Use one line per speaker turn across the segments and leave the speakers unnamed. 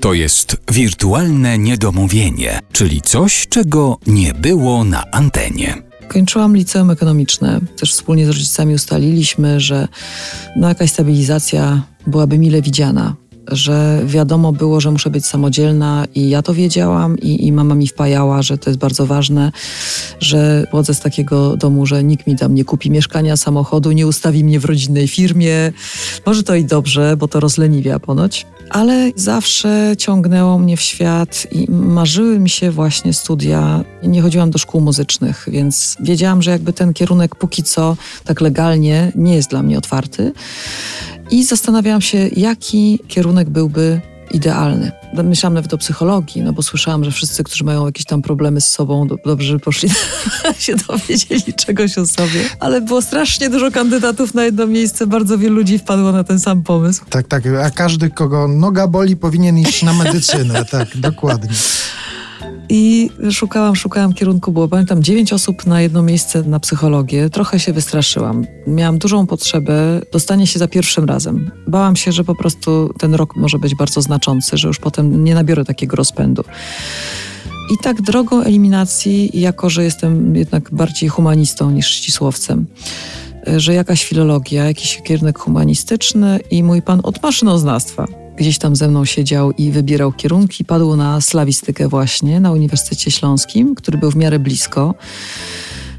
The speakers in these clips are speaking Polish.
To jest wirtualne niedomówienie, czyli coś, czego nie było na antenie.
Kończyłam liceum ekonomiczne. Też wspólnie z rodzicami ustaliliśmy, że no jakaś stabilizacja byłaby mile widziana. Że wiadomo było, że muszę być samodzielna i ja to wiedziałam i, i mama mi wpajała, że to jest bardzo ważne, że pochodzę z takiego domu, że nikt mi tam nie kupi mieszkania, samochodu, nie ustawi mnie w rodzinnej firmie. Może to i dobrze, bo to rozleniwia ponoć ale zawsze ciągnęło mnie w świat i marzyły mi się właśnie studia. Nie chodziłam do szkół muzycznych, więc wiedziałam, że jakby ten kierunek póki co tak legalnie nie jest dla mnie otwarty. I zastanawiałam się, jaki kierunek byłby idealny. Myślałam nawet o psychologii, no bo słyszałam, że wszyscy, którzy mają jakieś tam problemy z sobą, do, dobrze poszli się dowiedzieli czegoś o sobie. Ale było strasznie dużo kandydatów na jedno miejsce, bardzo wielu ludzi wpadło na ten sam pomysł.
Tak, tak, a każdy, kogo noga boli, powinien iść na medycynę, tak, dokładnie.
I szukałam, szukałam kierunku. Było, pamiętam, dziewięć osób na jedno miejsce na psychologię. Trochę się wystraszyłam. Miałam dużą potrzebę dostania się za pierwszym razem. Bałam się, że po prostu ten rok może być bardzo znaczący, że już potem nie nabiorę takiego rozpędu. I tak drogą eliminacji, jako że jestem jednak bardziej humanistą niż ścisłowcem, że jakaś filologia, jakiś kierunek humanistyczny i mój pan od maszynoznawstwa gdzieś tam ze mną siedział i wybierał kierunki. Padł na slawistykę właśnie na Uniwersytecie Śląskim, który był w miarę blisko.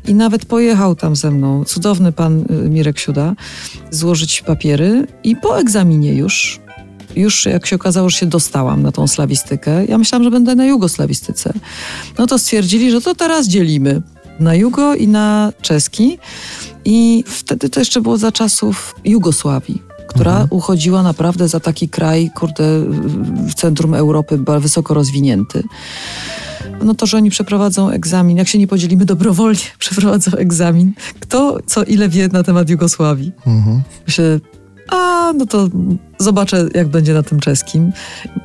I nawet pojechał tam ze mną, cudowny pan y, Mirek Siuda, złożyć papiery i po egzaminie już, już jak się okazało, że się dostałam na tą slawistykę, ja myślałam, że będę na jugoslawistyce. No to stwierdzili, że to teraz dzielimy na jugo i na czeski. I wtedy to jeszcze było za czasów Jugosławii która mhm. uchodziła naprawdę za taki kraj, kurde, w centrum Europy, wysoko rozwinięty. No to, że oni przeprowadzą egzamin, jak się nie podzielimy dobrowolnie, przeprowadzą egzamin. Kto co ile wie na temat Jugosławii? Mhm. Myślę, a no to zobaczę, jak będzie na tym czeskim.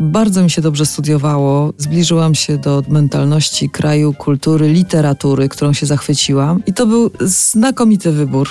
Bardzo mi się dobrze studiowało. Zbliżyłam się do mentalności kraju, kultury, literatury, którą się zachwyciłam. I to był znakomity wybór.